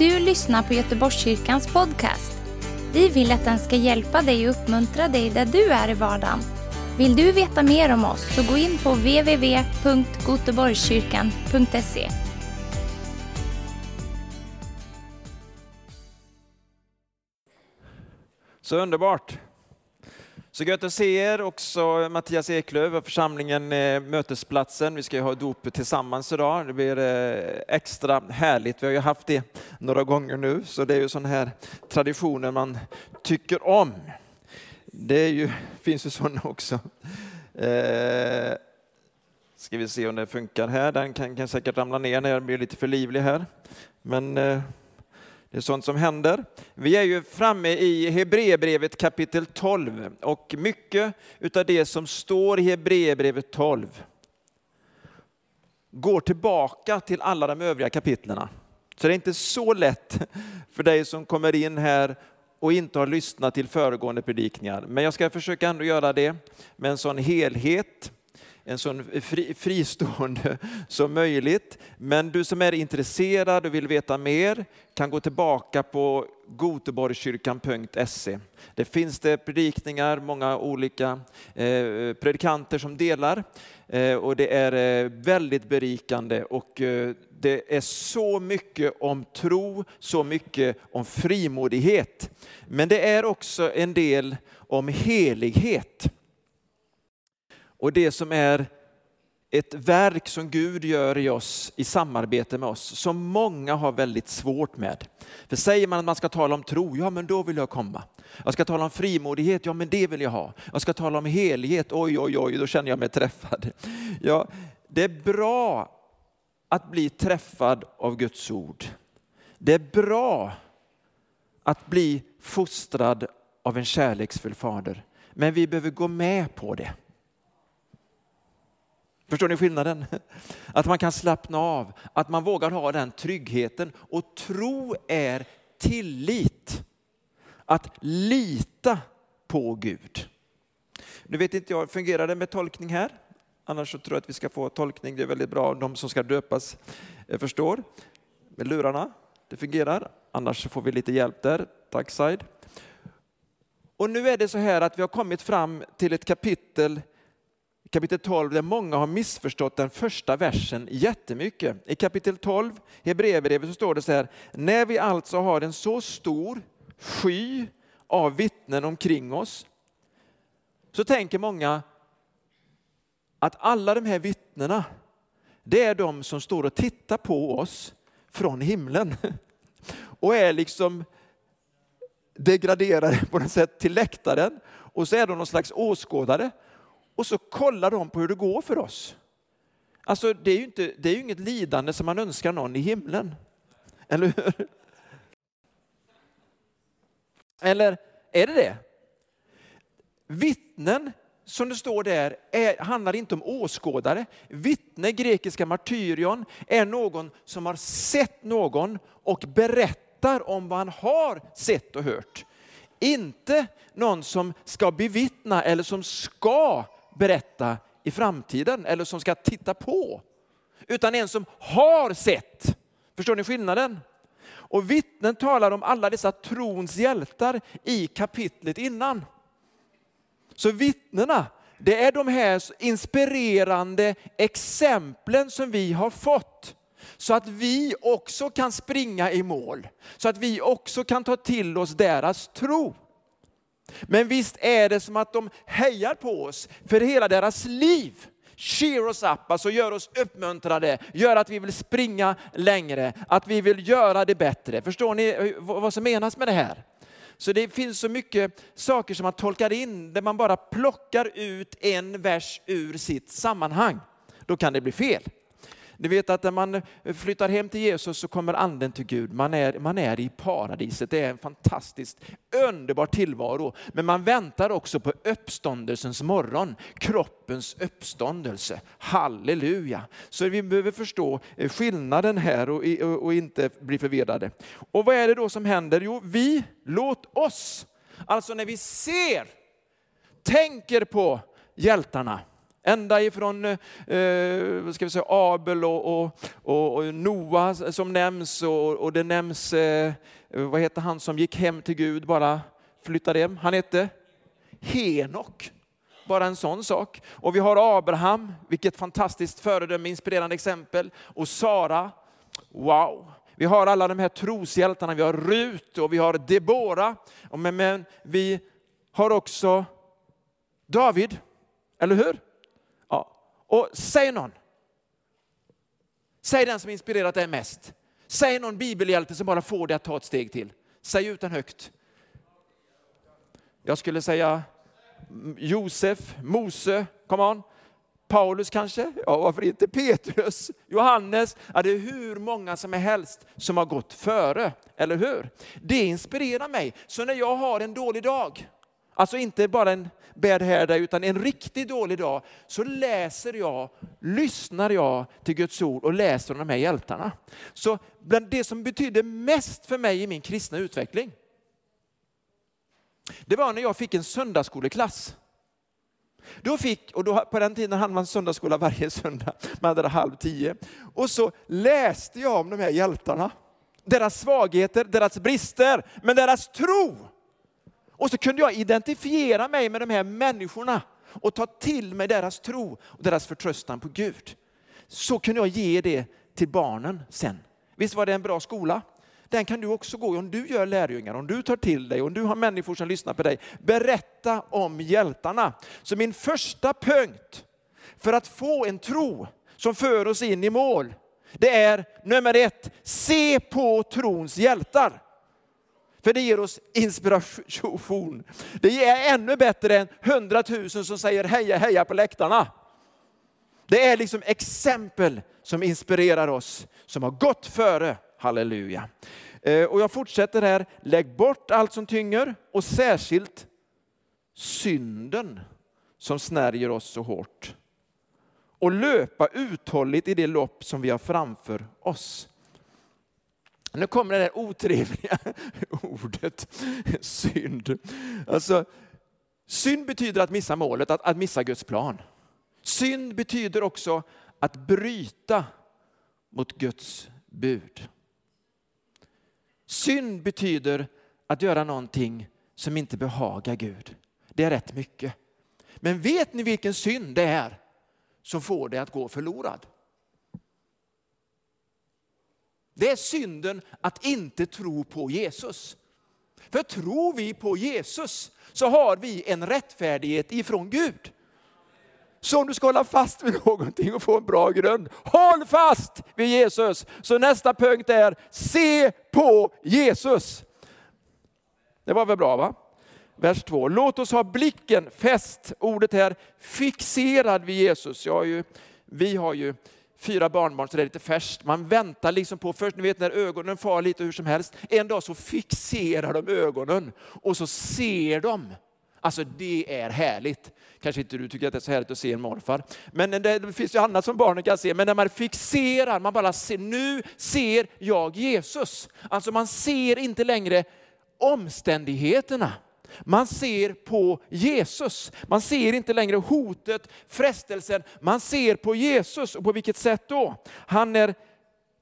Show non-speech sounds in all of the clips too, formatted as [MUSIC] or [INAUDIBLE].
du lyssnar på Göteborgskyrkans podcast. Vi vill att den ska hjälpa dig och uppmuntra dig där du är i vardagen. Vill du veta mer om oss så gå in på www.goteborgskyrkan.se. Så underbart. Så gött att se er också, Mattias Eklöf och församlingen eh, Mötesplatsen. Vi ska ju ha dop tillsammans idag. Det blir eh, extra härligt. Vi har ju haft det några gånger nu, så det är ju sådana här traditioner man tycker om. Det är ju, finns ju sådana också. Eh, ska vi se om det funkar här. Den kan, kan säkert ramla ner när jag blir lite för livlig här. Men eh, det är sånt som händer. Vi är ju framme i Hebreerbrevet kapitel 12 och mycket utav det som står i Hebreerbrevet 12 går tillbaka till alla de övriga kapitlerna. Så det är inte så lätt för dig som kommer in här och inte har lyssnat till föregående predikningar. Men jag ska försöka ändå göra det med en sån helhet en sån fri, fristående [LAUGHS] som möjligt. Men du som är intresserad och vill veta mer kan gå tillbaka på goteborgskyrkan.se. Där finns det predikningar, många olika eh, predikanter som delar eh, och det är eh, väldigt berikande och eh, det är så mycket om tro, så mycket om frimodighet. Men det är också en del om helighet. Och det som är ett verk som Gud gör i oss i samarbete med oss, som många har väldigt svårt med. För säger man att man ska tala om tro, ja men då vill jag komma. Jag ska tala om frimodighet, ja men det vill jag ha. Jag ska tala om helighet, oj oj oj, då känner jag mig träffad. Ja, det är bra att bli träffad av Guds ord. Det är bra att bli fostrad av en kärleksfull fader. Men vi behöver gå med på det. Förstår ni skillnaden? [LAUGHS] Att man kan slappna av, att man vågar ha den tryggheten. Och tro är tillit. Att lita på Gud. Nu vet inte jag, fungerar det med tolkning här? Annars så tror jag att vi ska få tolkning. Det är väldigt bra om de som ska döpas eh, förstår. Med lurarna, det fungerar. Annars får vi lite hjälp där. Tack Said. Och nu är det så här att vi har kommit fram till ett kapitel kapitel 12 där många har missförstått den första versen jättemycket. I kapitel 12 i Hebreerbrevet så står det så här, när vi alltså har en så stor sky av vittnen omkring oss så tänker många att alla de här vittnena det är de som står och tittar på oss från himlen [LAUGHS] och är liksom degraderade på något sätt till läktaren och så är de någon slags åskådare och så kollar de på hur det går för oss. Alltså det är ju, inte, det är ju inget lidande som man önskar någon i himlen. Eller hur? Eller är det det? Vittnen, som det står där, är, handlar inte om åskådare. Vittne, grekiska martyrion, är någon som har sett någon och berättar om vad han har sett och hört. Inte någon som ska bevittna eller som ska berätta i framtiden eller som ska titta på. Utan en som har sett. Förstår ni skillnaden? Och vittnen talar om alla dessa trons hjältar i kapitlet innan. Så vittnena, det är de här inspirerande exemplen som vi har fått. Så att vi också kan springa i mål. Så att vi också kan ta till oss deras tro. Men visst är det som att de hejar på oss för hela deras liv. Cheer us up, alltså gör oss uppmuntrade, gör att vi vill springa längre, att vi vill göra det bättre. Förstår ni vad som menas med det här? Så det finns så mycket saker som man tolkar in där man bara plockar ut en vers ur sitt sammanhang. Då kan det bli fel. Ni vet att när man eh, flyttar hem till Jesus så kommer anden till Gud. Man är, man är i paradiset. Det är en fantastiskt underbar tillvaro. Men man väntar också på uppståndelsens morgon, kroppens uppståndelse. Halleluja! Så vi behöver förstå eh, skillnaden här och, och, och inte bli förvirrade. Och vad är det då som händer? Jo, vi, låt oss, alltså när vi ser, tänker på hjältarna, Ända ifrån eh, vad ska vi säga, Abel och, och, och, och Noa som nämns och, och det nämns, eh, vad heter han som gick hem till Gud, bara flyttade hem? Han hette Henok. Bara en sån sak. Och vi har Abraham, vilket fantastiskt föredöme, inspirerande exempel. Och Sara, wow. Vi har alla de här troshjältarna, vi har Rut och vi har Debora. Men, men vi har också David, eller hur? Och säg någon. Säg den som inspirerat dig mest. Säg någon bibelhjälte som bara får dig att ta ett steg till. Säg ut den högt. Jag skulle säga Josef, Mose, come on. Paulus kanske? Ja, varför inte Petrus, Johannes? Ja, det är hur många som är helst som har gått före, eller hur? Det inspirerar mig. Så när jag har en dålig dag, alltså inte bara en bad hair day, utan en riktigt dålig dag, så läser jag, lyssnar jag till Guds ord och läser om de här hjältarna. Så bland det som betydde mest för mig i min kristna utveckling, det var när jag fick en söndagsskoleklass. Då fick, och då, på den tiden hade man söndagsskola varje söndag, man hade halv tio. Och så läste jag om de här hjältarna. Deras svagheter, deras brister, men deras tro. Och så kunde jag identifiera mig med de här människorna och ta till mig deras tro och deras förtröstan på Gud. Så kunde jag ge det till barnen sen. Visst var det en bra skola? Den kan du också gå om du gör lärjungar, om du tar till dig, om du har människor som lyssnar på dig. Berätta om hjältarna. Så min första punkt för att få en tro som för oss in i mål, det är nummer ett, se på trons hjältar. För det ger oss inspiration. Det är ännu bättre än hundratusen som säger heja heja på läktarna. Det är liksom exempel som inspirerar oss, som har gått före Halleluja. Eh, och jag fortsätter här. Lägg bort allt som tynger och särskilt synden som snärjer oss så hårt. Och löpa uthålligt i det lopp som vi har framför oss. Nu kommer det där otrevliga [LAUGHS] ordet synd. Alltså, synd betyder att missa målet, att, att missa Guds plan. Synd betyder också att bryta mot Guds bud. Synd betyder att göra någonting som inte behagar Gud. Det är rätt mycket. Men vet ni vilken synd det är som får dig att gå förlorad? Det är synden att inte tro på Jesus. För tror vi på Jesus så har vi en rättfärdighet ifrån Gud. Så om du ska hålla fast vid någonting och få en bra grund, håll fast vid Jesus. Så nästa punkt är, se på Jesus. Det var väl bra va? Vers 2. Låt oss ha blicken fäst, ordet här, fixerad vid Jesus. Jag har ju, vi har ju fyra barnbarn så det är lite färskt. Man väntar liksom på, först ni vet när ögonen far lite hur som helst, en dag så fixerar de ögonen och så ser de. Alltså det är härligt. Kanske inte du tycker att det är så härligt att se en morfar. Men det finns ju annat som barnen kan se. Men när man fixerar, man bara ser, nu ser jag Jesus. Alltså man ser inte längre omständigheterna. Man ser på Jesus. Man ser inte längre hotet, frestelsen. Man ser på Jesus. Och på vilket sätt då? Han är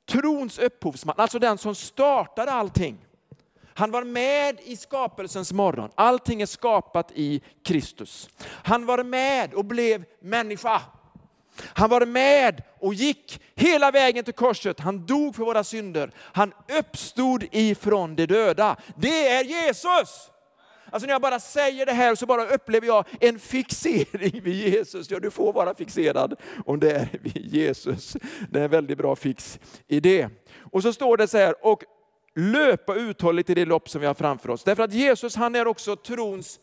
trons upphovsman, alltså den som startade allting. Han var med i skapelsens morgon. Allting är skapat i Kristus. Han var med och blev människa. Han var med och gick hela vägen till korset. Han dog för våra synder. Han uppstod ifrån de döda. Det är Jesus! Alltså när jag bara säger det här så bara upplever jag en fixering vid Jesus. Ja, du får vara fixerad om det är vid Jesus. Det är en väldigt bra fix i det. Och så står det så här, och löpa uthålligt i det lopp som vi har framför oss. Därför att Jesus han är också trons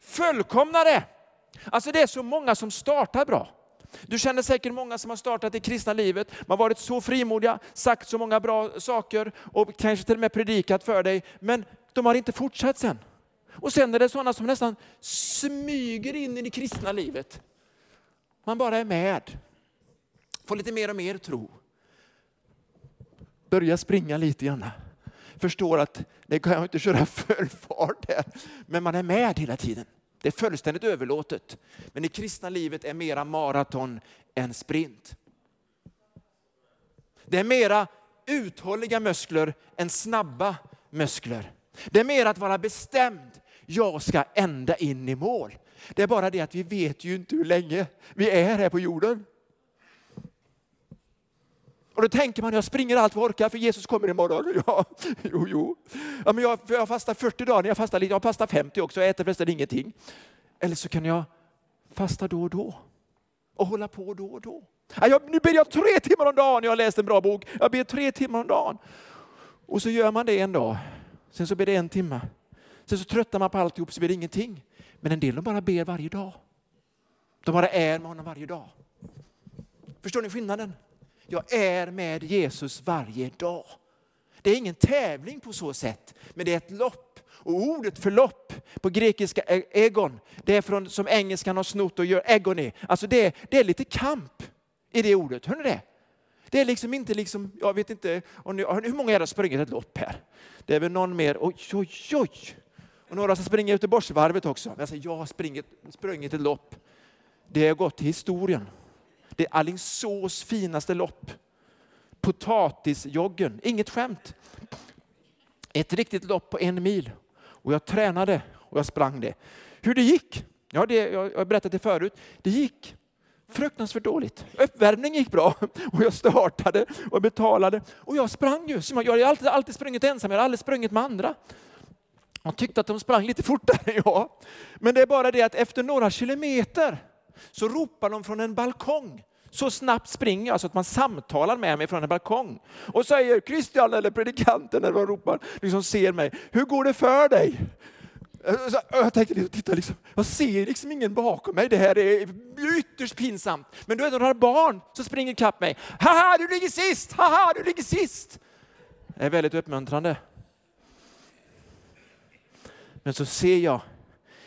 fullkomnare. Alltså det är så många som startar bra. Du känner säkert många som har startat det kristna livet, de har varit så frimodiga, sagt så många bra saker och kanske till och med predikat för dig, men de har inte fortsatt sen. Och sen är det sådana som nästan smyger in i det kristna livet. Man bara är med, får lite mer och mer tro. Börjar springa lite grann förstår att det kan jag inte köra [LAUGHS] full fart där. Men man är med hela tiden. Det är fullständigt överlåtet. Men det kristna livet är mera maraton än sprint. Det är mera uthålliga muskler än snabba muskler. Det är mer att vara bestämd. Jag ska ända in i mål. Det är bara det att vi vet ju inte hur länge vi är här på jorden. Och då tänker man, jag springer allt vad orkar för Jesus kommer imorgon. [LAUGHS] Ja, jo, jo. Ja, men jag, jag fastar 40 dagar, jag fastar lite, jag fastar 50 också, jag äter förresten ingenting. Eller så kan jag fasta då och då. Och hålla på då och då. Ja, jag, nu ber jag tre timmar om dagen, jag har läst en bra bok. Jag ber tre timmar om dagen. Och så gör man det en dag. Sen så blir det en timme. Sen så tröttnar man på alltihop så blir det ingenting. Men en del de bara ber varje dag. De bara är med honom varje dag. Förstår ni skillnaden? Jag är med Jesus varje dag. Det är ingen tävling på så sätt, men det är ett lopp. Och ordet för lopp på grekiska e- egon, det är från, som engelskan har snott och gör egoni. Alltså det, det är lite kamp i det ordet. Hör ni det? Det är liksom inte liksom, jag vet inte, ni, hur många är det har sprungit ett lopp här? Det är väl någon mer, oj oj oj. Och några som springer Göteborgsvarvet också. Jag, säger, jag har springit, sprungit ett lopp. Det har gått till historien. Det är Alingsås finaste lopp. Potatisjoggen, inget skämt. Ett riktigt lopp på en mil. Och jag tränade och jag sprang det. Hur det gick? Ja, det, jag har berättat det förut. Det gick fruktansvärt dåligt. Uppvärmning gick bra och jag startade och betalade. Och jag sprang ju. Jag har alltid, alltid sprungit ensam, jag har aldrig sprungit med andra. Jag tyckte att de sprang lite fortare, [LAUGHS] ja. Men det är bara det att efter några kilometer så ropar de från en balkong. Så snabbt springer jag så att man samtalar med mig från en balkong och säger Christian eller predikanten eller vad de ropar, liksom ser mig. Hur går det för dig? Jag tänkte, liksom, titta liksom, jag ser liksom ingen bakom mig, det här är ytterst pinsamt. Men du är några barn som springer ikapp mig. Haha, du ligger sist! Haha, du ligger sist! Det är väldigt uppmuntrande. Men så ser jag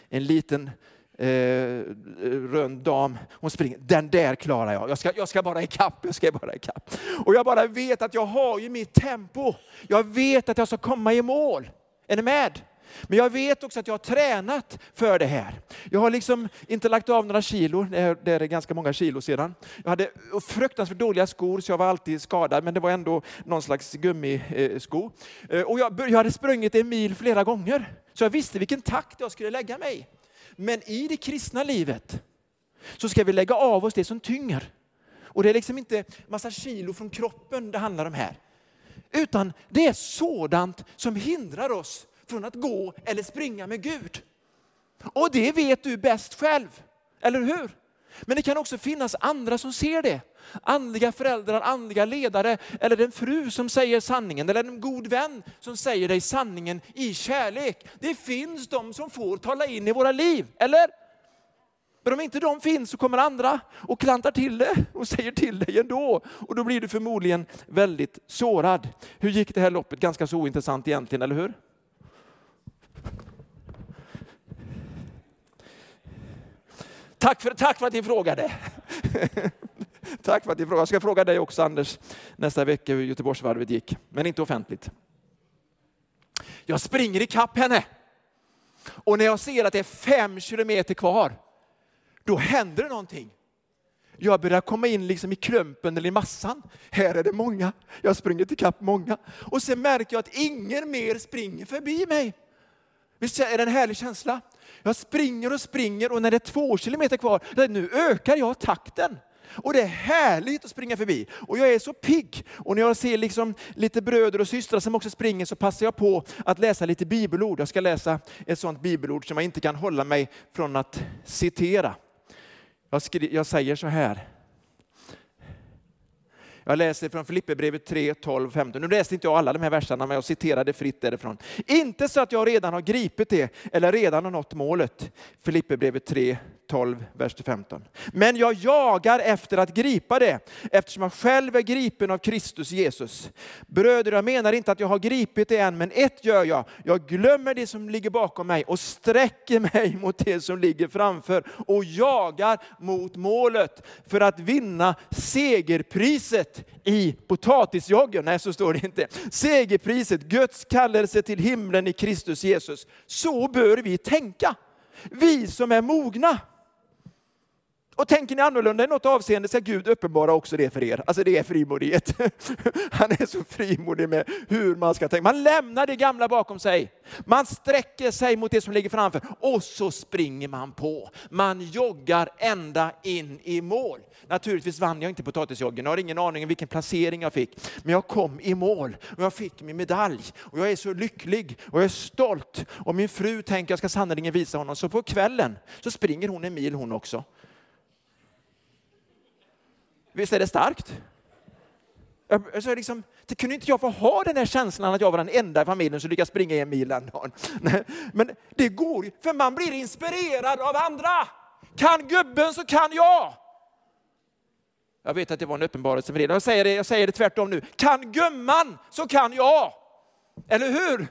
en liten eh, rund dam. Hon springer. Den där klarar jag. Jag ska, jag ska bara ikapp. Jag ska bara ikapp. Och jag bara vet att jag har ju mitt tempo. Jag vet att jag ska komma i mål. Är ni med? Men jag vet också att jag har tränat för det här. Jag har liksom inte lagt av några kilo, det är ganska många kilo sedan. Jag hade fruktansvärt dåliga skor så jag var alltid skadad, men det var ändå någon slags gummisko. Eh, eh, och jag, jag hade sprungit en mil flera gånger, så jag visste vilken takt jag skulle lägga mig. Men i det kristna livet så ska vi lägga av oss det som tynger. Och det är liksom inte massa kilo från kroppen det handlar om här. Utan det är sådant som hindrar oss från att gå eller springa med Gud. Och det vet du bäst själv, eller hur? Men det kan också finnas andra som ser det. Andliga föräldrar, andliga ledare eller en fru som säger sanningen eller en god vän som säger dig sanningen i kärlek. Det finns de som får tala in i våra liv, eller? Men om inte de finns så kommer andra och klantar till det och säger till dig ändå. Och då blir du förmodligen väldigt sårad. Hur gick det här loppet? Ganska så ointressant egentligen, eller hur? Tack för, tack för att ni frågade. [LAUGHS] tack för att ni frågade. Jag ska fråga dig också Anders nästa vecka hur Göteborgsvarvet gick, men inte offentligt. Jag springer ikapp henne. Och när jag ser att det är fem kilometer kvar, då händer det någonting. Jag börjar komma in liksom i klumpen eller i massan. Här är det många. Jag springer ikapp många. Och sen märker jag att ingen mer springer förbi mig. Visst är det en härlig känsla? Jag springer och springer och när det är två kilometer kvar, nu ökar jag takten. Och det är härligt att springa förbi. Och jag är så pigg. Och när jag ser liksom lite bröder och systrar som också springer så passar jag på att läsa lite bibelord. Jag ska läsa ett sådant bibelord som jag inte kan hålla mig från att citera. Jag, jag säger så här. Jag läser från Filipperbrevet 3, 12, 15. Nu läste inte jag alla de här verserna, men jag citerade fritt därifrån. Inte så att jag redan har gripit det eller redan har nått målet. Filipperbrevet 3, 12, vers 15. Men jag jagar efter att gripa det, eftersom jag själv är gripen av Kristus Jesus. Bröder, jag menar inte att jag har gripit det än, men ett gör jag. Jag glömmer det som ligger bakom mig och sträcker mig [LAUGHS] mot det som ligger framför och jagar mot målet för att vinna segerpriset i potatisjoggen. Nej, så står det inte. Segerpriset, Guds kallelse till himlen i Kristus Jesus. Så bör vi tänka. Vi som är mogna. Och tänker ni annorlunda i något avseende ska Gud uppenbara också det för er. Alltså det är frimodighet. [LAUGHS] Han är så frimodig med hur man ska tänka. Man lämnar det gamla bakom sig. Man sträcker sig mot det som ligger framför och så springer man på. Man joggar ända in i mål. Naturligtvis vann jag inte potatisjoggen. Jag har ingen aning om vilken placering jag fick. Men jag kom i mål och jag fick min medalj. Och jag är så lycklig och jag är stolt. Och min fru tänker jag ska sannerligen visa honom. Så på kvällen så springer hon en mil hon också. Visst är det starkt? Alltså liksom, det kunde inte jag få ha den här känslan att jag var den enda i familjen som lyckas springa en mil den dagen. Men det går ju, för man blir inspirerad av andra. Kan gubben så kan jag. Jag vet att det var en uppenbarelse för. Jag säger det, jag säger det tvärtom nu. Kan gumman så kan jag. Eller hur?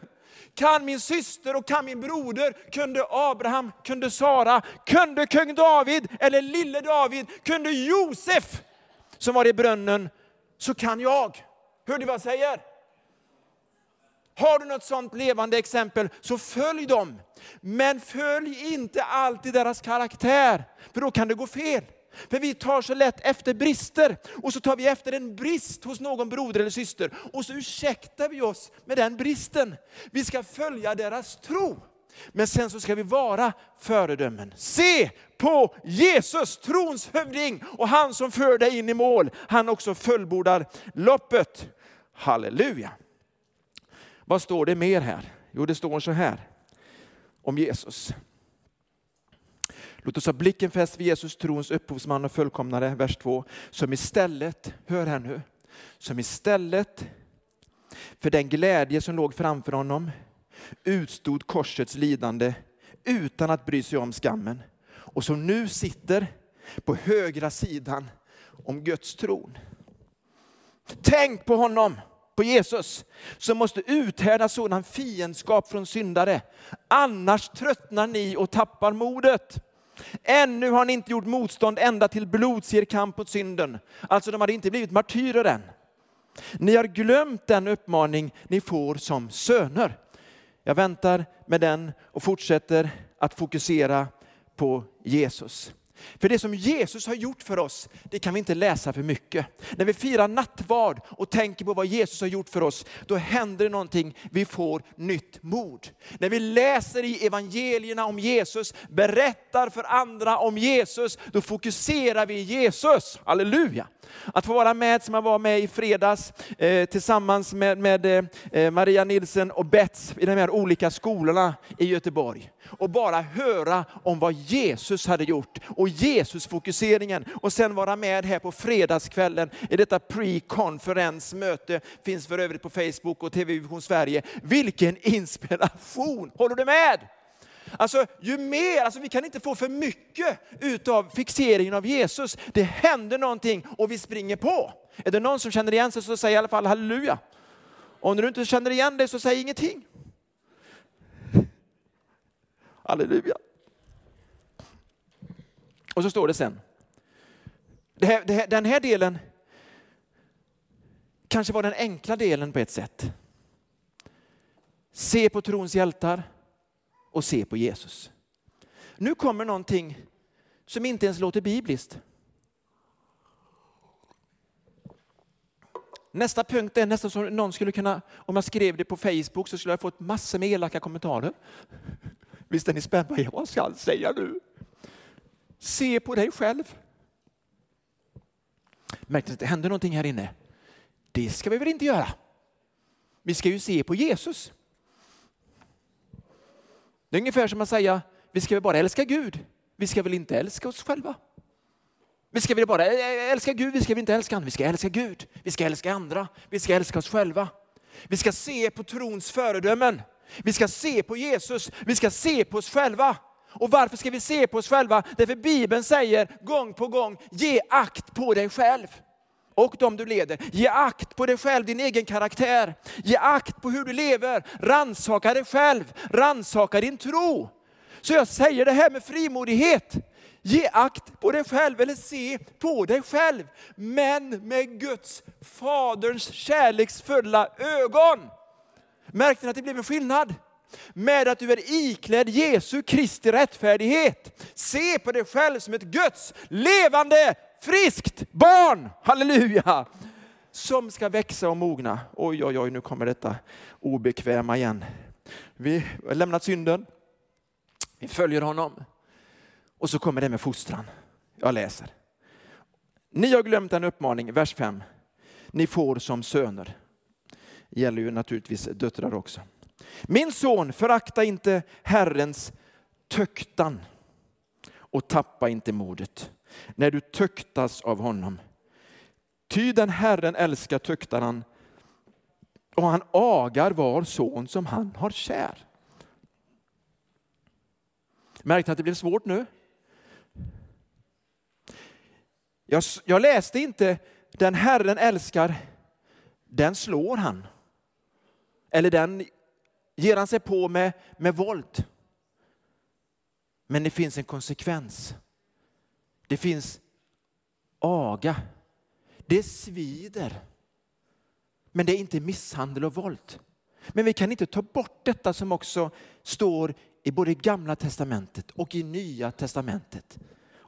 Kan min syster och kan min broder, kunde Abraham, kunde Sara, kunde kung David eller lille David, kunde Josef som var i brunnen, så kan jag. Hör du vad jag säger? Har du något sånt levande exempel så följ dem. Men följ inte alltid deras karaktär, för då kan det gå fel. För vi tar så lätt efter brister och så tar vi efter en brist hos någon broder eller syster och så ursäktar vi oss med den bristen. Vi ska följa deras tro. Men sen så ska vi vara föredömen. Se på Jesus, trons hövding och han som för dig in i mål. Han också fullbordar loppet. Halleluja. Vad står det mer här? Jo, det står så här om Jesus. Låt oss ha blicken fäst vid Jesus, trons upphovsman och fullkomnare, vers 2, som istället, hör här nu, som istället för den glädje som låg framför honom utstod korsets lidande utan att bry sig om skammen och som nu sitter på högra sidan om Guds tron. Tänk på honom, på Jesus, som måste uthärda sådan fiendskap från syndare. Annars tröttnar ni och tappar modet. Ännu har ni inte gjort motstånd ända till blods er kamp mot synden. Alltså de hade inte blivit martyrer än. Ni har glömt den uppmaning ni får som söner. Jag väntar med den och fortsätter att fokusera på Jesus. För det som Jesus har gjort för oss, det kan vi inte läsa för mycket. När vi firar nattvard och tänker på vad Jesus har gjort för oss, då händer det någonting, vi får nytt mod. När vi läser i evangelierna om Jesus, berättar för andra om Jesus, då fokuserar vi Jesus. Halleluja! Att få vara med som jag var med i fredags eh, tillsammans med, med eh, Maria Nilsen och Bets i de här olika skolorna i Göteborg. Och bara höra om vad Jesus hade gjort och Jesusfokuseringen och sen vara med här på fredagskvällen i detta pre-konferensmöte. Finns för övrigt på Facebook och TV Vision Sverige. Vilken inspiration! Håller du med? Alltså ju mer, alltså vi kan inte få för mycket utav fixeringen av Jesus. Det händer någonting och vi springer på. Är det någon som känner igen sig så säg i alla fall halleluja. Om du inte känner igen dig så säg ingenting. Halleluja. Och så står det sen. Det här, det här, den här delen kanske var den enkla delen på ett sätt. Se på trons hjältar och se på Jesus. Nu kommer någonting som inte ens låter bibliskt. Nästa punkt är nästan som någon skulle kunna, om jag skrev det på Facebook så skulle jag fått massor med elaka kommentarer. Visst är ni spända? Vad ska han säga nu? Se på dig själv. Märkte att det hände någonting här inne? Det ska vi väl inte göra? Vi ska ju se på Jesus. Det är ungefär som att säga, vi ska väl bara älska Gud. Vi ska väl inte älska oss själva? Vi ska väl bara älska Gud, vi ska väl inte älska andra. Vi ska älska Gud, vi ska älska andra, vi ska älska oss själva. Vi ska se på trons föredömen. Vi ska se på Jesus, vi ska se på oss själva. Och varför ska vi se på oss själva? Därför Bibeln säger gång på gång, ge akt på dig själv och de du leder. Ge akt på dig själv, din egen karaktär. Ge akt på hur du lever. Ransaka dig själv, ransaka din tro. Så jag säger det här med frimodighet. Ge akt på dig själv eller se på dig själv. Men med Guds faderns kärleksfulla ögon. Märkte ni att det blev en skillnad? med att du är iklädd Jesu Kristi rättfärdighet. Se på dig själv som ett Guds levande, friskt barn. Halleluja! Som ska växa och mogna. Oj, oj, oj, nu kommer detta obekväma igen. Vi har lämnat synden. Vi följer honom. Och så kommer det med fostran. Jag läser. Ni har glömt en uppmaning, vers 5. Ni får som söner. Det gäller ju naturligtvis döttrar också. Min son, förakta inte Herrens töktan och tappa inte modet när du töktas av honom. Ty den Herren älskar töktar han och han agar var son som han har kär. Märkte att det blev svårt nu? Jag, jag läste inte den Herren älskar, den slår han. Eller den ger han sig på med, med våld. Men det finns en konsekvens. Det finns aga. Det svider. Men det är inte misshandel och våld. Men vi kan inte ta bort detta som också står i både gamla testamentet och i nya testamentet.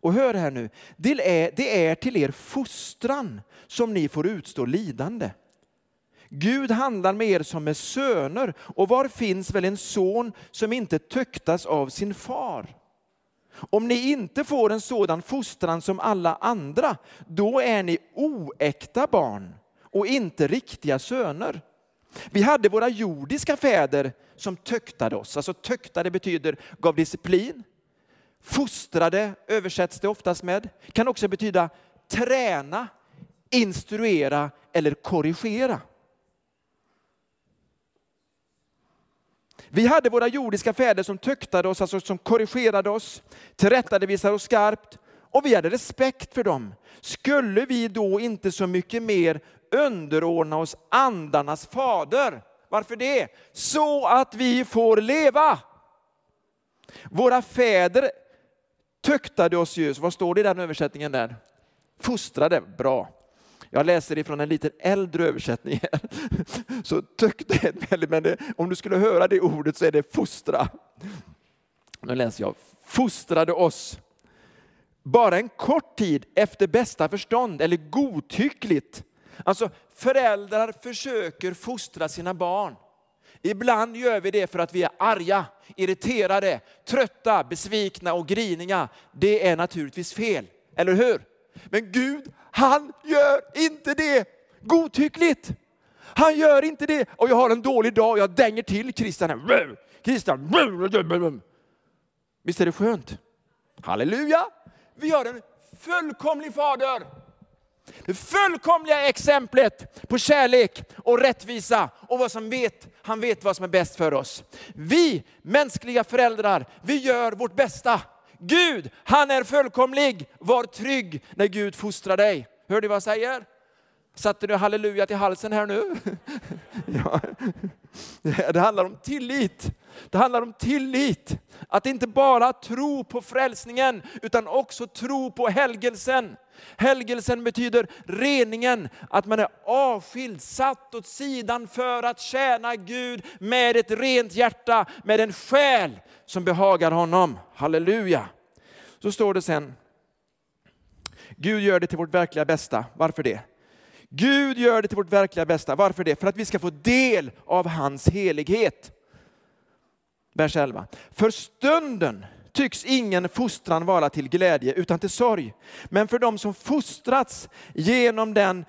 Och hör här nu, det är, det är till er fostran som ni får utstå lidande. Gud handlar med er som med söner och var finns väl en son som inte töktas av sin far? Om ni inte får en sådan fostran som alla andra, då är ni oäkta barn och inte riktiga söner. Vi hade våra jordiska fäder som töktade oss. Alltså töktade betyder gav disciplin. Fostrade översätts det oftast med. Kan också betyda träna, instruera eller korrigera. Vi hade våra jordiska fäder som töktade oss, alltså som korrigerade oss, tillrättavisade oss skarpt och vi hade respekt för dem. Skulle vi då inte så mycket mer underordna oss andarnas fader? Varför det? Så att vi får leva. Våra fäder töktade oss ju, vad står det i den översättningen där? Fostrade, bra. Jag läser ifrån en lite äldre översättning. Här. Så tökte men det, om du skulle höra det ordet så är det fostra. Nu läser jag. Fostrade oss bara en kort tid efter bästa förstånd eller godtyckligt. Alltså föräldrar försöker fostra sina barn. Ibland gör vi det för att vi är arga, irriterade, trötta, besvikna och griniga. Det är naturligtvis fel, eller hur? Men Gud, han gör inte det godtyckligt. Han gör inte det. Och jag har en dålig dag och jag dänger till Christian. Christian. Visst är det skönt? Halleluja! Vi har en fullkomlig fader. Det fullkomliga exemplet på kärlek och rättvisa och vad som vet, han vet vad som är bäst för oss. Vi mänskliga föräldrar, vi gör vårt bästa. Gud, han är fullkomlig. Var trygg när Gud fostrar dig. Hör du vad jag säger? Satte du halleluja till halsen här nu? [LAUGHS] ja. Det handlar om tillit. Det handlar om tillit. Att inte bara tro på frälsningen utan också tro på helgelsen. Helgelsen betyder reningen, att man är avskild, satt åt sidan för att tjäna Gud med ett rent hjärta, med en själ som behagar honom. Halleluja. Så står det sen, Gud gör det till vårt verkliga bästa. Varför det? Gud gör det till vårt verkliga bästa. Varför det? För att vi ska få del av hans helighet. Vers 11. För stunden tycks ingen fostran vara till glädje utan till sorg. Men för dem som fostrats genom den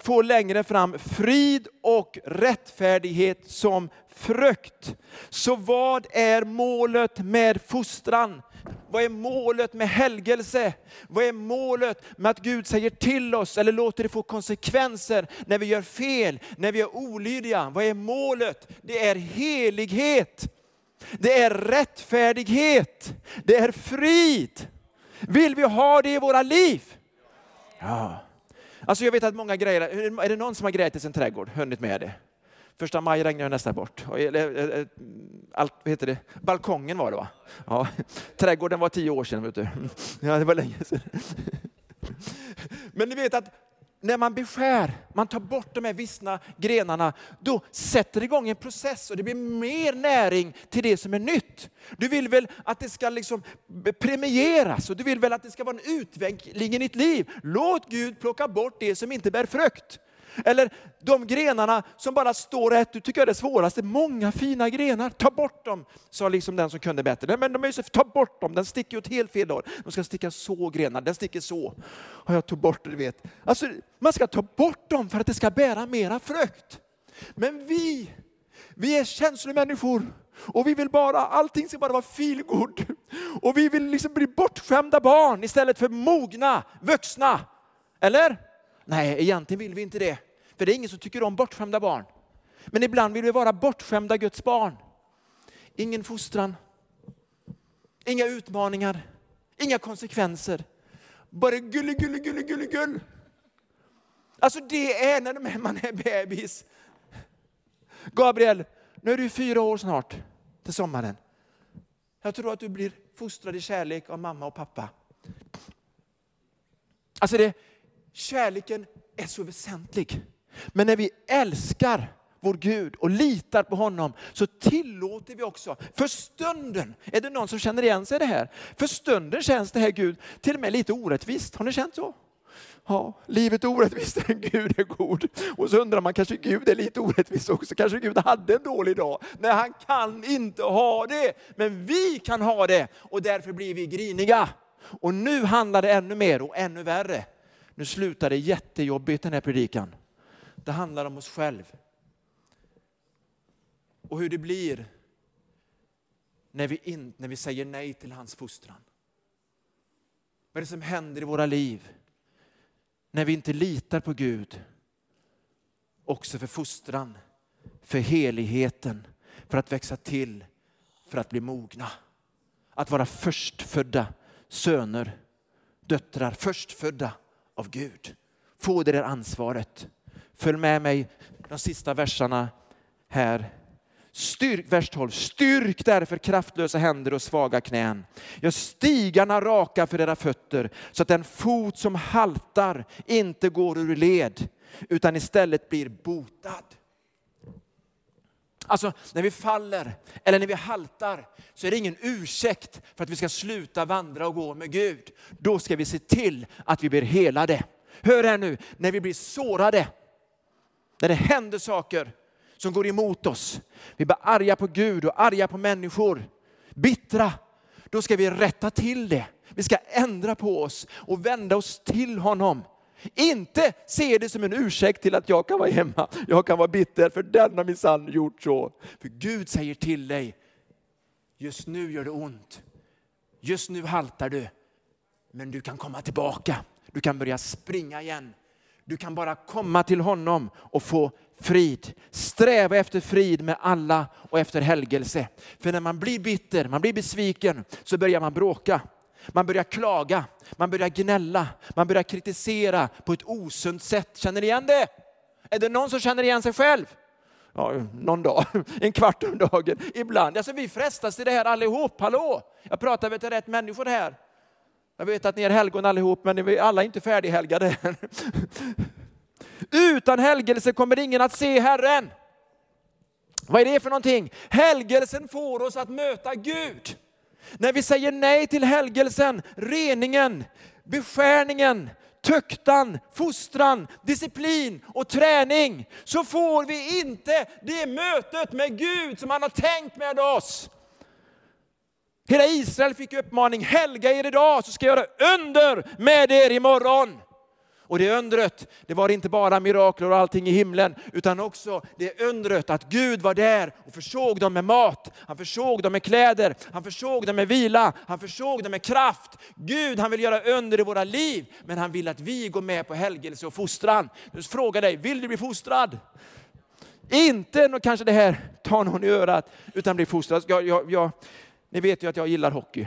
får längre fram frid och rättfärdighet som frukt. Så vad är målet med fostran? Vad är målet med helgelse? Vad är målet med att Gud säger till oss eller låter det få konsekvenser när vi gör fel, när vi är olydiga? Vad är målet? Det är helighet. Det är rättfärdighet. Det är frid. Vill vi ha det i våra liv? Ja. Alltså jag vet att många grejer, är det någon som har grejat i sin trädgård, hunnit med det? Första maj regnar nästan bort. Eh, eh, eh, allt, vad heter det? Balkongen var det va? Ja. Trädgården var tio år sedan. Vet du. [LAUGHS] Ja, det var länge sedan. [LAUGHS] Men ni vet att när man beskär, man tar bort de här vissna grenarna, då sätter det igång en process och det blir mer näring till det som är nytt. Du vill väl att det ska liksom premieras och du vill väl att det ska vara en utveckling i ditt liv. Låt Gud plocka bort det som inte bär frukt. Eller de grenarna som bara står rätt du tycker jag är det svåraste. Många fina grenar, ta bort dem, sa liksom den som kunde bättre. Men de är ju så, ta bort dem, den sticker åt helt fel håll. De ska sticka så grenar, den sticker så. Och jag tog bort det, du vet. Alltså, man ska ta bort dem för att det ska bära mera frukt. Men vi, vi är känslomänniskor. Och vi vill bara, allting ska bara vara feelgood. Och vi vill liksom bli bortskämda barn istället för mogna vuxna. Eller? Nej, egentligen vill vi inte det. För det är ingen som tycker om bortskämda barn. Men ibland vill vi vara bortskämda Guds barn. Ingen fostran, inga utmaningar, inga konsekvenser. Bara gulle, gulle, gulle, gulle, gull. Alltså det är när man är bebis. Gabriel, nu är du fyra år snart till sommaren. Jag tror att du blir fostrad i kärlek av mamma och pappa. Alltså det, kärleken är så väsentlig. Men när vi älskar vår Gud och litar på honom så tillåter vi också, för stunden, är det någon som känner igen sig i det här? För stunden känns det här Gud till och med lite orättvist. Har ni känt så? Ja, livet är orättvist, Gud är god. Och så undrar man, kanske Gud är lite orättvis också. Kanske Gud hade en dålig dag. Nej, han kan inte ha det. Men vi kan ha det och därför blir vi griniga. Och nu handlar det ännu mer och ännu värre nu slutar det jättejobbigt den här predikan. Det handlar om oss själv. Och hur det blir när vi, in, när vi säger nej till hans fostran. Vad är det som händer i våra liv när vi inte litar på Gud? Också för fostran, för heligheten, för att växa till, för att bli mogna. Att vara förstfödda söner, döttrar, förstfödda av Gud. Få det där ansvaret. Följ med mig de sista verserna här. Styrk, vers 12. Styrk därför kraftlösa händer och svaga knän. Gör stigarna raka för era fötter så att den fot som haltar inte går ur led utan istället blir botad. Alltså när vi faller eller när vi haltar så är det ingen ursäkt för att vi ska sluta vandra och gå med Gud. Då ska vi se till att vi blir helade. Hör här nu, när vi blir sårade, när det händer saker som går emot oss. Vi blir arga på Gud och arga på människor, bittra. Då ska vi rätta till det. Vi ska ändra på oss och vända oss till honom. Inte se det som en ursäkt till att jag kan vara hemma. Jag kan vara bitter för den har minsann gjort så. För Gud säger till dig, just nu gör det ont. Just nu haltar du. Men du kan komma tillbaka. Du kan börja springa igen. Du kan bara komma till honom och få frid. Sträva efter frid med alla och efter helgelse. För när man blir bitter, man blir besviken, så börjar man bråka. Man börjar klaga, man börjar gnälla, man börjar kritisera på ett osunt sätt. Känner ni igen det? Är det någon som känner igen sig själv? Ja, någon dag, [LAUGHS] en kvart om dagen, ibland. Alltså, vi frestas till det här allihop, hallå? Jag pratar väl till rätt människor här. Jag vet att ni är helgon allihop, men alla är alla inte färdighelgade. [LAUGHS] Utan helgelse kommer ingen att se Herren. Vad är det för någonting? Helgelsen får oss att möta Gud. När vi säger nej till helgelsen, reningen, beskärningen, tuktan, fostran, disciplin och träning så får vi inte det mötet med Gud som han har tänkt med oss. Hela Israel fick uppmaning, helga er idag så ska jag göra under med er imorgon. Och det undret, det var inte bara mirakler och allting i himlen, utan också det undret att Gud var där och försåg dem med mat, han försåg dem med kläder, han försåg dem med vila, han försåg dem med kraft. Gud han vill göra under i våra liv, men han vill att vi går med på helgelse och fostran. Nu frågar dig, vill du bli fostrad? Inte kanske det här, ta någon i örat, utan bli fostrad. Jag, jag, jag, ni vet ju att jag gillar hockey.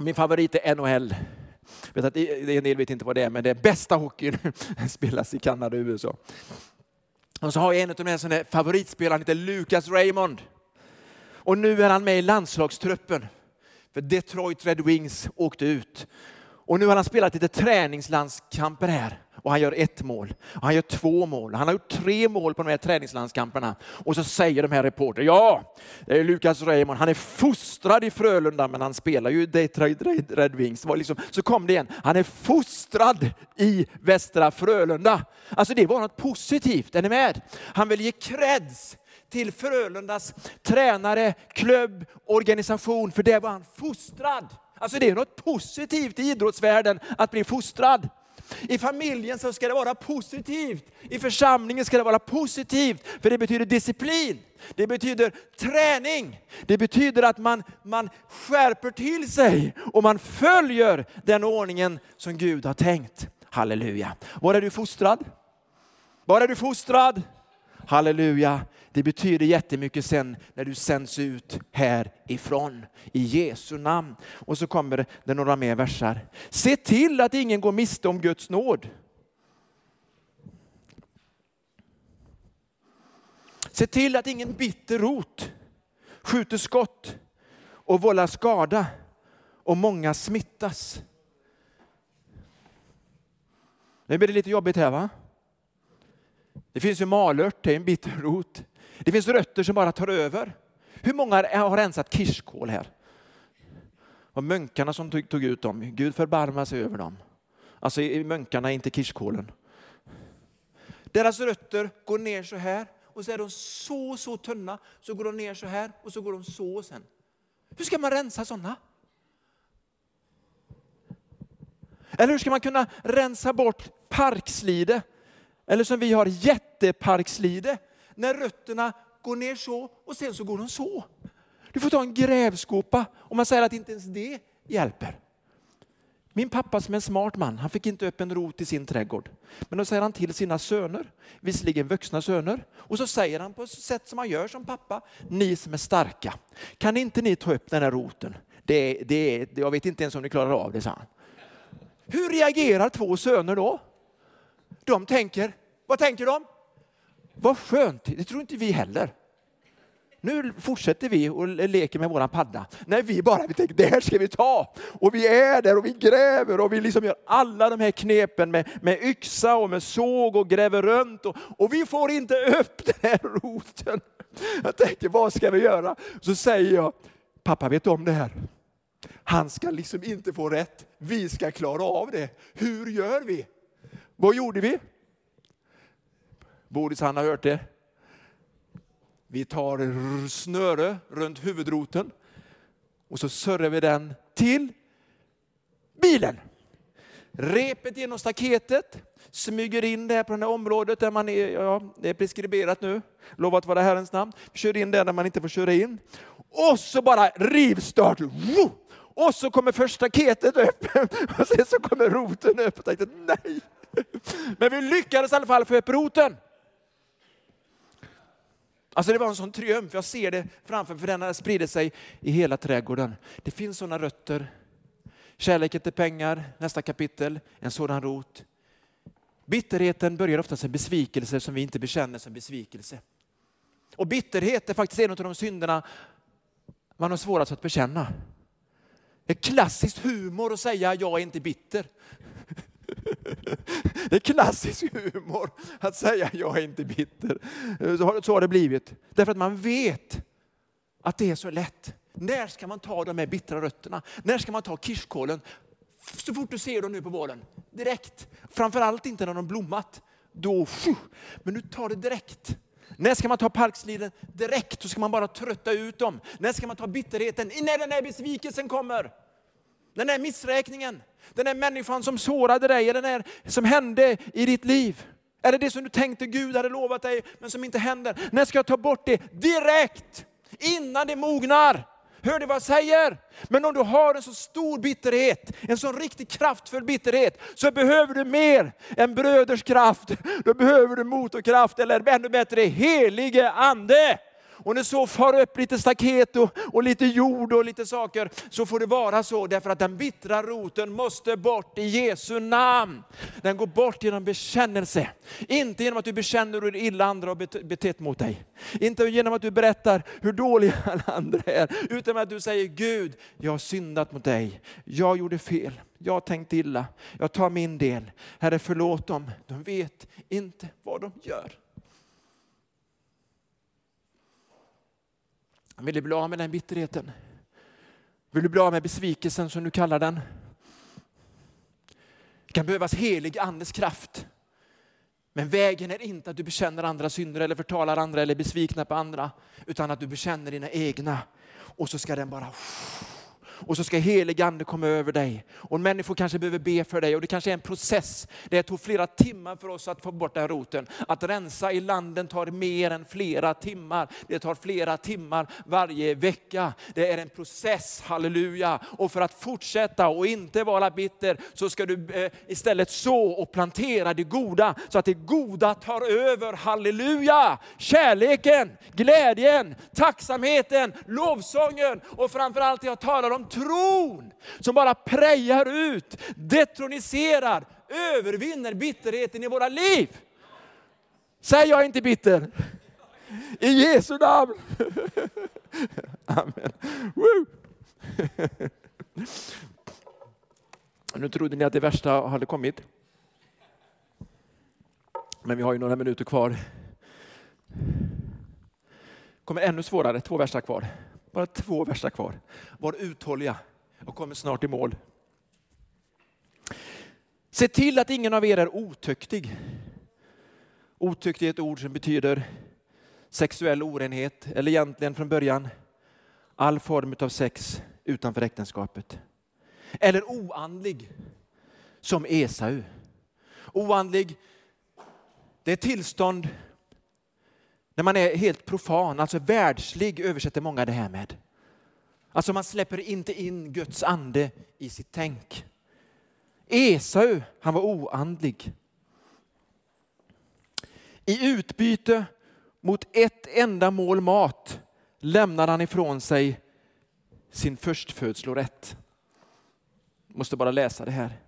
Min favorit är NHL. Vet att en del vet inte vad det är, men det är bästa hockeyn [LAUGHS] spelas i Kanada och USA. Och så har jag en av mina här favoritspelarna, heter Lucas Raymond. Och nu är han med i landslagstruppen. För Detroit Red Wings åkte ut. Och nu har han spelat lite träningslandskamper här och han gör ett mål. Och han gör två mål. Han har gjort tre mål på de här träningslandskamperna. Och så säger de här reporter, ja, det är Lukas Raymond, han är fostrad i Frölunda men han spelar ju Detroit Red Wings. Liksom, så kom det igen, han är fostrad i Västra Frölunda. Alltså det var något positivt, är ni med? Han vill ge creds till Frölundas tränare, klubb, organisation, för det var han fostrad. Alltså det är något positivt i idrottsvärlden att bli fostrad. I familjen så ska det vara positivt. I församlingen ska det vara positivt, för det betyder disciplin. Det betyder träning. Det betyder att man, man skärper till sig och man följer den ordningen som Gud har tänkt. Halleluja. Var är du fostrad? Var är du fostrad? Halleluja. Det betyder jättemycket sen när du sänds ut härifrån i Jesu namn. Och så kommer det några mer versar. Se till att ingen går miste om Guds nåd. Se till att ingen bitter rot skjuter skott och vållar skada och många smittas. Nu blir det lite jobbigt här va? Det finns ju malört, det är en bitter rot. Det finns rötter som bara tar över. Hur många har rensat kirskål här? Och munkarna som tog ut dem, Gud förbarmar sig över dem. Alltså munkarna inte kirskålen. Deras rötter går ner så här och så är de så, så tunna. Så går de ner så här och så går de så sen. Hur ska man rensa sådana? Eller hur ska man kunna rensa bort parkslide? Eller som vi har jätteparkslide när rötterna går ner så och sen så går de så. Du får ta en grävskopa och man säger att inte ens det hjälper. Min pappa som är en smart man, han fick inte upp en rot i sin trädgård. Men då säger han till sina söner, visserligen vuxna söner, och så säger han på ett sätt som man gör som pappa, ni som är starka, kan inte ni ta upp den här roten? Det, det, jag vet inte ens om ni klarar av det, sa han. Hur reagerar två söner då? De tänker, vad tänker de? Vad skönt, det tror inte vi heller. Nu fortsätter vi och leker med våran padda. Nej, vi bara vi tänker, det här ska vi ta. Och vi är där och vi gräver och vi liksom gör alla de här knepen med, med yxa och med såg och gräver runt. Och, och vi får inte upp den här roten. Jag tänker, vad ska vi göra? Så säger jag, pappa vet om det här. Han ska liksom inte få rätt. Vi ska klara av det. Hur gör vi? Vad gjorde vi? Bodis han har hört det. Vi tar snöre runt huvudroten och så surrar vi den till bilen. Repet genom staketet, smyger in det på det här området där man är, ja, det är preskriberat nu, lovat vara Herrens namn. Kör in där där man inte får köra in. Och så bara rivstart. Och så kommer första staketet upp [LAUGHS] och sen så kommer roten upp. Och tänkte, nej. Men vi lyckades i alla fall få upp roten. Alltså det var en sån triumf, jag ser det framför mig för den sprider sig i hela trädgården. Det finns sådana rötter. Kärleken till pengar, nästa kapitel, en sådan rot. Bitterheten börjar ofta som besvikelse som vi inte bekänner som besvikelse. Och bitterhet är faktiskt en av de synderna man har svårast att bekänna. Det är klassiskt humor att säga jag är inte bitter. Det är klassisk humor att säga jag är inte bitter. Så har det blivit. Därför att man vet att det är så lätt. När ska man ta de här bittra rötterna? När ska man ta kirskålen? Så fort du ser dem nu på våren. Direkt. Framförallt inte när de blommat. Då, men du tar det direkt. När ska man ta parksliden? Direkt. Så ska man bara trötta ut dem. När ska man ta bitterheten? När den här besvikelsen kommer. Den där missräkningen, den där människan som sårade dig, eller den där som hände i ditt liv. Är det det som du tänkte Gud hade lovat dig men som inte händer? När ska jag ta bort det? Direkt! Innan det mognar. Hör du vad jag säger? Men om du har en så stor bitterhet, en så riktigt kraftfull bitterhet, så behöver du mer än bröders kraft. Då behöver du motorkraft, eller ännu bättre helige ande. Och när så far upp lite staket och, och lite jord och lite saker, så får det vara så därför att den bittra roten måste bort i Jesu namn. Den går bort genom bekännelse. Inte genom att du bekänner hur illa andra har betett mot dig. Inte genom att du berättar hur dåliga [LAUGHS] alla andra är, utan att du säger Gud, jag har syndat mot dig. Jag gjorde fel. Jag har tänkt illa. Jag tar min del. Herre, förlåt dem. De vet inte vad de gör. Vill du bli av med den bitterheten? Vill du bli av med besvikelsen som du kallar den? Det kan behövas helig andes kraft. Men vägen är inte att du bekänner andra synder eller förtalar andra eller är besvikna på andra, utan att du bekänner dina egna. Och så ska den bara och så ska helig ande komma över dig. Och människor kanske behöver be för dig och det kanske är en process. Det tog flera timmar för oss att få bort den roten. Att rensa i landen tar mer än flera timmar. Det tar flera timmar varje vecka. Det är en process, halleluja. Och för att fortsätta och inte vara bitter så ska du eh, istället så och plantera det goda så att det goda tar över, halleluja. Kärleken, glädjen, tacksamheten, lovsången och framförallt jag talar om tron som bara prejar ut, detroniserar, övervinner bitterheten i våra liv. Säg jag är inte bitter. I Jesu namn. [LAUGHS] Amen. Woo. Nu trodde ni att det värsta hade kommit. Men vi har ju några minuter kvar. kommer ännu svårare, två värsta kvar. Bara två verser kvar. Var uthålliga och kommer snart i mål. Se till att ingen av er är otuktig. Otuktig är ett ord som betyder sexuell orenhet, eller egentligen från början all form av sex utanför äktenskapet. Eller oandlig, som Esau. Oandlig, det är tillstånd när man är helt profan, alltså världslig översätter många det här med. Alltså man släpper inte in Guds ande i sitt tänk. Esau, han var oandlig. I utbyte mot ett enda mål mat lämnade han ifrån sig sin förstfödslorätt. Måste bara läsa det här.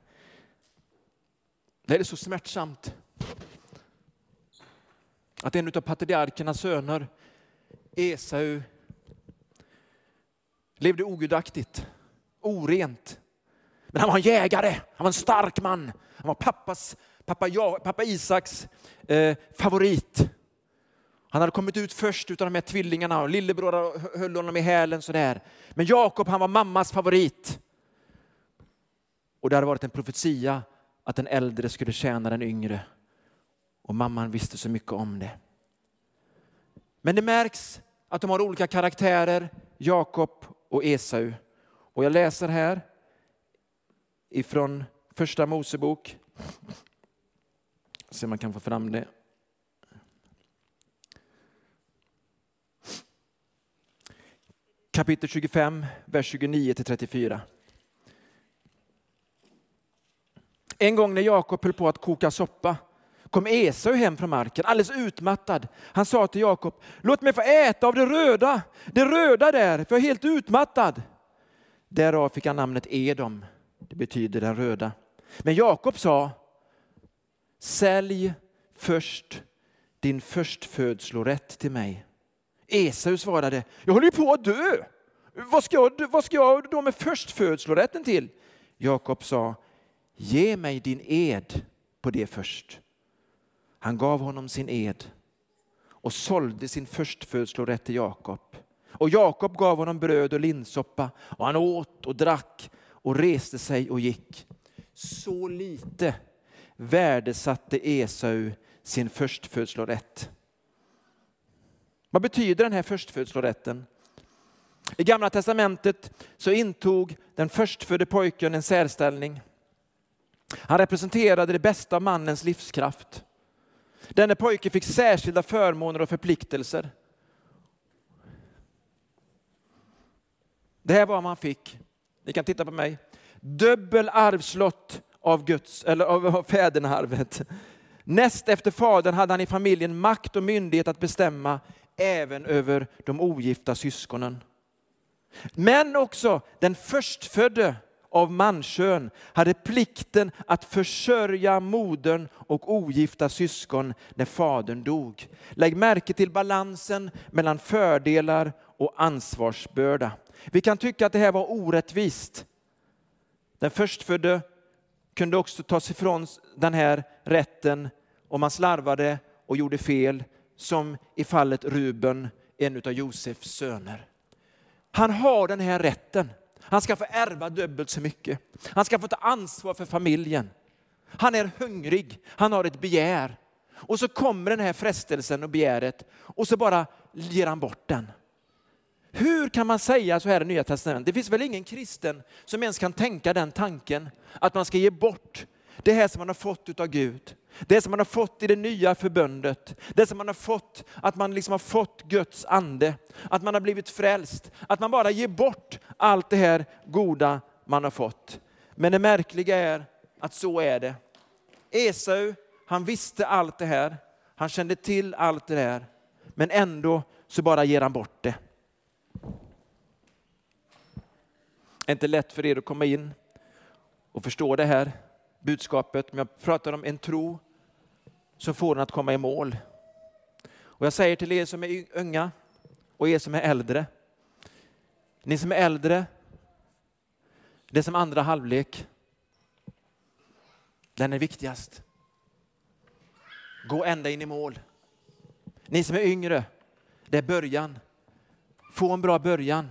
Det är så smärtsamt att en av patriarkernas söner, Esau, levde ogudaktigt, orent. Men han var en jägare, han var en stark man. Han var pappas, pappa, ja, pappa Isaks eh, favorit. Han hade kommit ut först utav de här tvillingarna och lillebror höll honom i hälen sådär. Men Jakob han var mammas favorit. Och det hade varit en profetia att den äldre skulle tjäna den yngre. Och mamman visste så mycket om det. Men det märks att de har olika karaktärer, Jakob och Esau. Och jag läser här ifrån första Mosebok. Se om man kan få fram det. Kapitel 25, vers 29 till 34. En gång när Jakob höll på att koka soppa kom Esau hem från marken alldeles utmattad. Han sa till Jakob, låt mig få äta av det röda, det röda där, för jag är helt utmattad. Därav fick han namnet Edom, det betyder den röda. Men Jakob sa, sälj först din förstfödslorätt till mig. Esau svarade, jag håller ju på att dö. Vad ska jag, vad ska jag då med förstfödslorätten till? Jakob sa, ge mig din ed på det först. Han gav honom sin ed och sålde sin förstfödslorätt till Jakob. Och Jakob gav honom bröd och linssoppa och han åt och drack och reste sig och gick. Så lite värdesatte Esau sin förstfödslorätt. Vad betyder den här förstfödslorätten? I Gamla testamentet så intog den förstfödde pojken en särställning. Han representerade det bästa av mannens livskraft. Denne pojke fick särskilda förmåner och förpliktelser. Det här var vad man fick. Ni kan titta på mig. Dubbel arvslott av, Guds, eller av fädernearvet. Näst efter fadern hade han i familjen makt och myndighet att bestämma även över de ogifta syskonen. Men också den förstfödde av manskön hade plikten att försörja modern och ogifta syskon när fadern dog. Lägg märke till balansen mellan fördelar och ansvarsbörda. Vi kan tycka att det här var orättvist. Den förstfödde kunde också tas ifrån den här rätten om man slarvade och gjorde fel, som i fallet Ruben, en av Josefs söner. Han har den här rätten. Han ska få ärva dubbelt så mycket. Han ska få ta ansvar för familjen. Han är hungrig, han har ett begär. Och så kommer den här frestelsen och begäret och så bara ger han bort den. Hur kan man säga så här i Nya Testamentet? Det finns väl ingen kristen som ens kan tänka den tanken att man ska ge bort det här som man har fått av Gud. Det som man har fått i det nya förbundet. Det som man har fått, att man liksom har fått Guds ande. Att man har blivit frälst. Att man bara ger bort allt det här goda man har fått. Men det märkliga är att så är det. Esau, han visste allt det här. Han kände till allt det här. Men ändå så bara ger han bort det. Det är inte lätt för er att komma in och förstå det här budskapet, men jag pratar om en tro som får en att komma i mål. Och jag säger till er som är unga och er som är äldre. Ni som är äldre, det är som andra halvlek. Den är viktigast. Gå ända in i mål. Ni som är yngre, det är början. Få en bra början.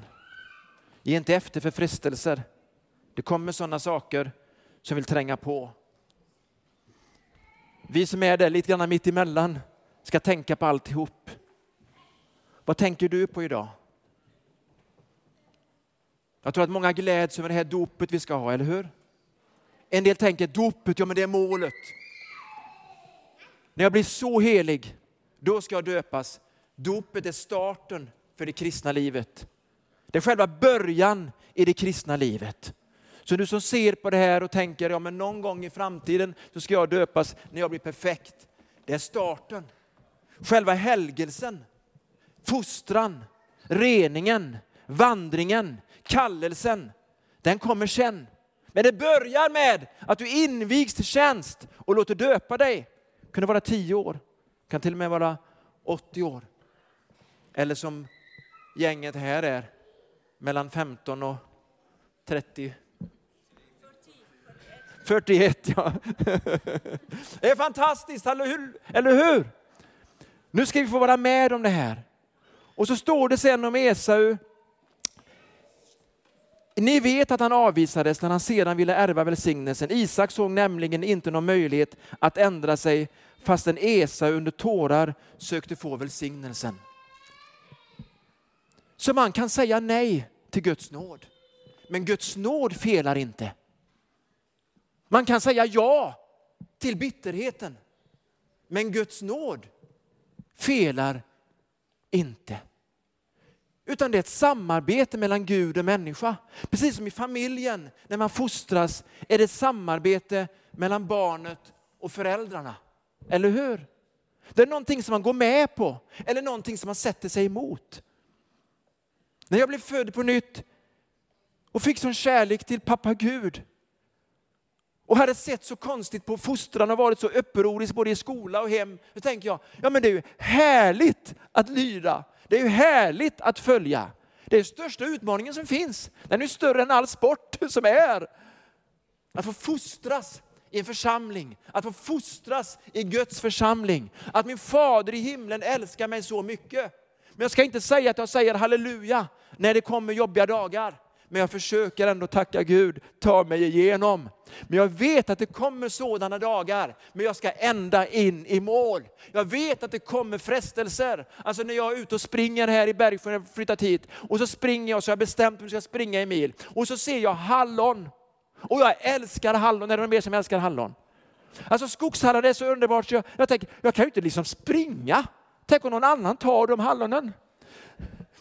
Ge inte efter för frestelser. Det kommer sådana saker som vill tränga på. Vi som är där lite grann mitt emellan ska tänka på alltihop. Vad tänker du på idag? Jag tror att många gläds över det här dopet vi ska ha, eller hur? En del tänker dopet, ja men det är målet. När jag blir så helig, då ska jag döpas. Dopet är starten för det kristna livet. Det är själva början i det kristna livet. Så du som ser på det här och tänker, ja men någon gång i framtiden så ska jag döpas när jag blir perfekt. Det är starten. Själva helgelsen, fostran, reningen, vandringen, kallelsen, den kommer sen. Men det börjar med att du invigs till tjänst och låter döpa dig. Det kunde vara 10 år, kan till och med vara 80 år. Eller som gänget här är, mellan 15 och 30 41, ja. [LAUGHS] Det är fantastiskt, eller hur? Nu ska vi få vara med om det här. Och så står det sen om Esau. Ni vet att han avvisades när han sedan ville ärva välsignelsen. Isak såg nämligen inte någon möjlighet att ändra sig fastän Esau under tårar sökte få välsignelsen. Så man kan säga nej till Guds nåd. Men Guds nåd felar inte. Man kan säga ja till bitterheten. Men Guds nåd felar inte. Utan det är ett samarbete mellan Gud och människa. Precis som i familjen, när man fostras, är det ett samarbete mellan barnet och föräldrarna. Eller hur? Det är någonting som man går med på, eller någonting som man sätter sig emot. När jag blev född på nytt och fick sån kärlek till pappa Gud, och hade sett så konstigt på fostran och varit så upprorisk både i skola och hem. Då tänker jag, ja men det är ju härligt att lyda. Det är ju härligt att följa. Det är den största utmaningen som finns. Den är större än all sport [LAUGHS] som är. Att få fostras i en församling, att få fostras i Guds församling. Att min fader i himlen älskar mig så mycket. Men jag ska inte säga att jag säger halleluja när det kommer jobbiga dagar men jag försöker ändå tacka Gud, ta mig igenom. Men jag vet att det kommer sådana dagar, men jag ska ända in i mål. Jag vet att det kommer frestelser. Alltså när jag är ute och springer här i Bergsjön, jag har flyttat hit, och så springer jag så jag har bestämt mig att jag ska springa en mil. Och så ser jag hallon. Och jag älskar hallon, är det någon mer som älskar hallon? Alltså skogshallon är så underbart så jag, jag tänker, jag kan ju inte liksom springa. Tänk om någon annan tar de hallonen.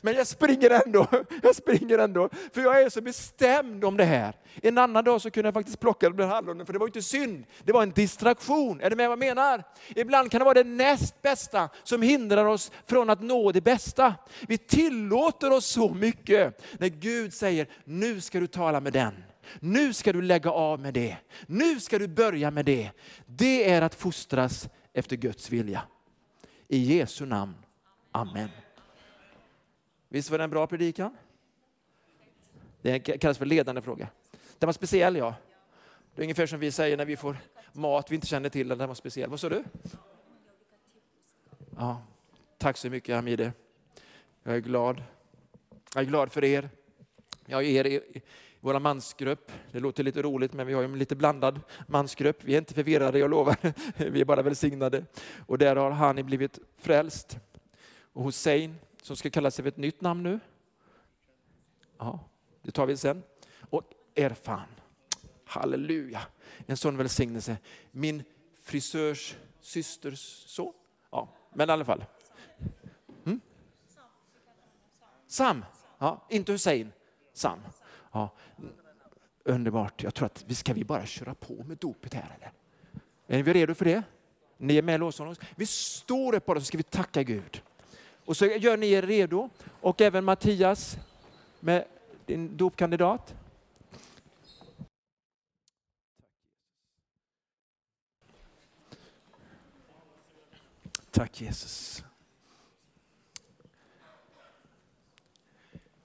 Men jag springer ändå, [LAUGHS] jag springer ändå, för jag är så bestämd om det här. En annan dag så kunde jag faktiskt plocka de hallonen, för det var inte synd, det var en distraktion. Är du med vad jag menar? Ibland kan det vara det näst bästa som hindrar oss från att nå det bästa. Vi tillåter oss så mycket när Gud säger, nu ska du tala med den. Nu ska du lägga av med det. Nu ska du börja med det. Det är att fostras efter Guds vilja. I Jesu namn. Amen. Visst var det en bra predikan? Det kallas för ledande fråga. Den var speciell ja. Det är ungefär som vi säger när vi får mat vi inte känner till. Den var speciell. Vad sa du? Ja, tack så mycket Hamide. Jag är glad. Jag är glad för er. Jag är er i vår mansgrupp. Det låter lite roligt men vi har en lite blandad mansgrupp. Vi är inte förvirrade, jag lovar. [LAUGHS] Vi är bara välsignade. Och där har Hani blivit frälst. Och Hussein som ska kalla sig för ett nytt namn nu. Ja, det tar vi sen. Och Erfan. Halleluja. En sån välsignelse. Min frisörs systers son. Ja, men i alla fall. Mm? Sam. Ja, inte Hussein. Sam. Ja. Underbart. Jag tror att vi ska vi bara köra på med dopet här eller? Är vi redo för det? Ni är med lovsången? Vi står upp bara så ska vi tacka Gud. Och så gör ni er redo. Och även Mattias med din dopkandidat. Tack Jesus.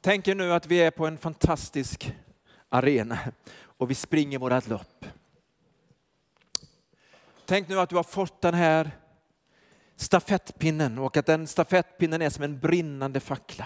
Tänk er nu att vi är på en fantastisk arena och vi springer vårat lopp. Tänk nu att du har fått den här stafettpinnen och att den stafettpinnen är som en brinnande fackla.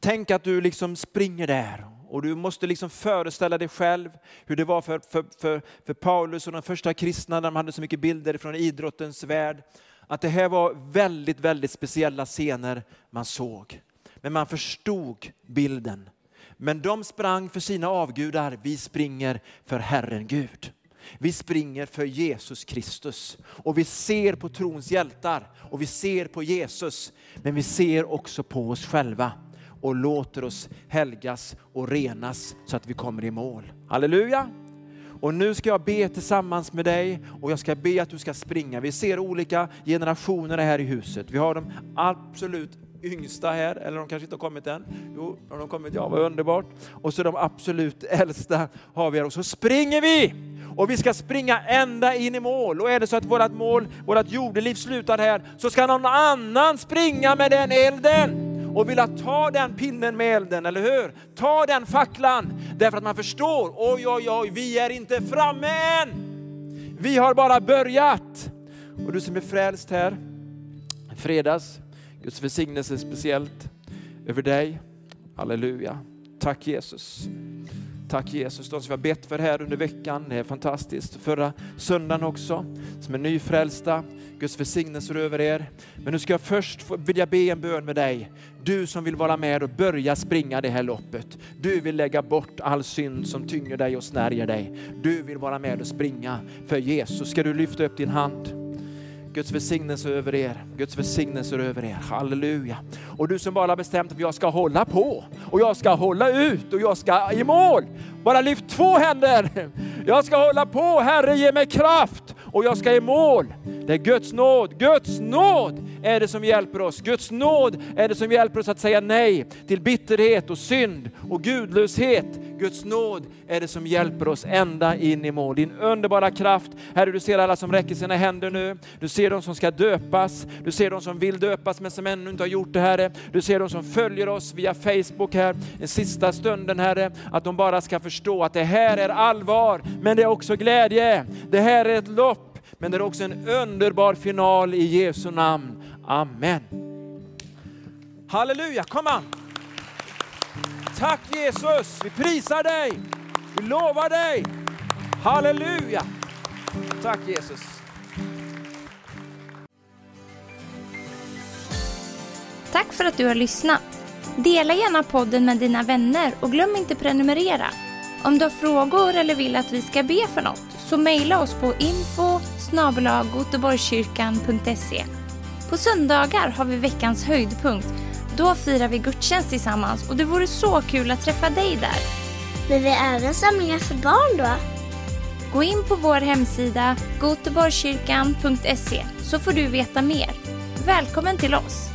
Tänk att du liksom springer där och du måste liksom föreställa dig själv hur det var för, för, för, för Paulus och de första kristna när de hade så mycket bilder från idrottens värld. Att det här var väldigt, väldigt speciella scener man såg. Men man förstod bilden. Men de sprang för sina avgudar, vi springer för Herren Gud. Vi springer för Jesus Kristus och vi ser på trons hjältar och vi ser på Jesus. Men vi ser också på oss själva och låter oss helgas och renas så att vi kommer i mål. Halleluja! Och nu ska jag be tillsammans med dig och jag ska be att du ska springa. Vi ser olika generationer här i huset. Vi har de absolut yngsta här, eller de kanske inte har kommit än. Jo, har de kommit, ja vad underbart. Och så de absolut äldsta har vi här och så springer vi! Och vi ska springa ända in i mål. Och är det så att vårt mål, vårt jordeliv slutar här, så ska någon annan springa med den elden och vilja ta den pinnen med elden, eller hur? Ta den facklan, därför att man förstår, oj, oj, oj, vi är inte framme än. Vi har bara börjat. Och du som är frälst här, fredags, Guds välsignelse speciellt över dig. Halleluja. Tack Jesus. Tack Jesus, de som vi har bett för här under veckan, det är fantastiskt. Förra söndagen också, som är nyfrälsta. Guds välsignelse över er. Men nu ska jag först vilja be en bön med dig. Du som vill vara med och börja springa det här loppet. Du vill lägga bort all synd som tynger dig och snärjer dig. Du vill vara med och springa för Jesus. Ska du lyfta upp din hand? Guds välsignelse över er. Guds välsignelse över er. Halleluja. Och du som bara har bestämt att jag ska hålla på och jag ska hålla ut och jag ska i mål. Bara lyft två händer. Jag ska hålla på, Herre ge mig kraft och jag ska i mål. Det är Guds nåd. Guds nåd är det som hjälper oss. Guds nåd är det som hjälper oss att säga nej till bitterhet och synd och gudlöshet. Guds nåd är det som hjälper oss ända in i mål. Din underbara kraft. Herre, du ser alla som räcker sina händer nu. Du ser de som ska döpas. Du ser de som vill döpas men som ännu inte har gjort det, Herre. Du ser de som följer oss via Facebook här, den sista stunden, Herre. Att de bara ska förstå att det här är allvar, men det är också glädje. Det här är ett lopp men det är också en underbar final i Jesu namn. Amen. Halleluja, kom an! Tack Jesus, vi prisar dig, vi lovar dig. Halleluja! Tack Jesus. Tack för att du har lyssnat. Dela gärna podden med dina vänner och glöm inte prenumerera. Om du har frågor eller vill att vi ska be för något så mejla oss på info På söndagar har vi veckans höjdpunkt. Då firar vi gudstjänst tillsammans och det vore så kul att träffa dig där. Men vi har även samlingar för barn då? Gå in på vår hemsida goteborgskyrkan.se så får du veta mer. Välkommen till oss!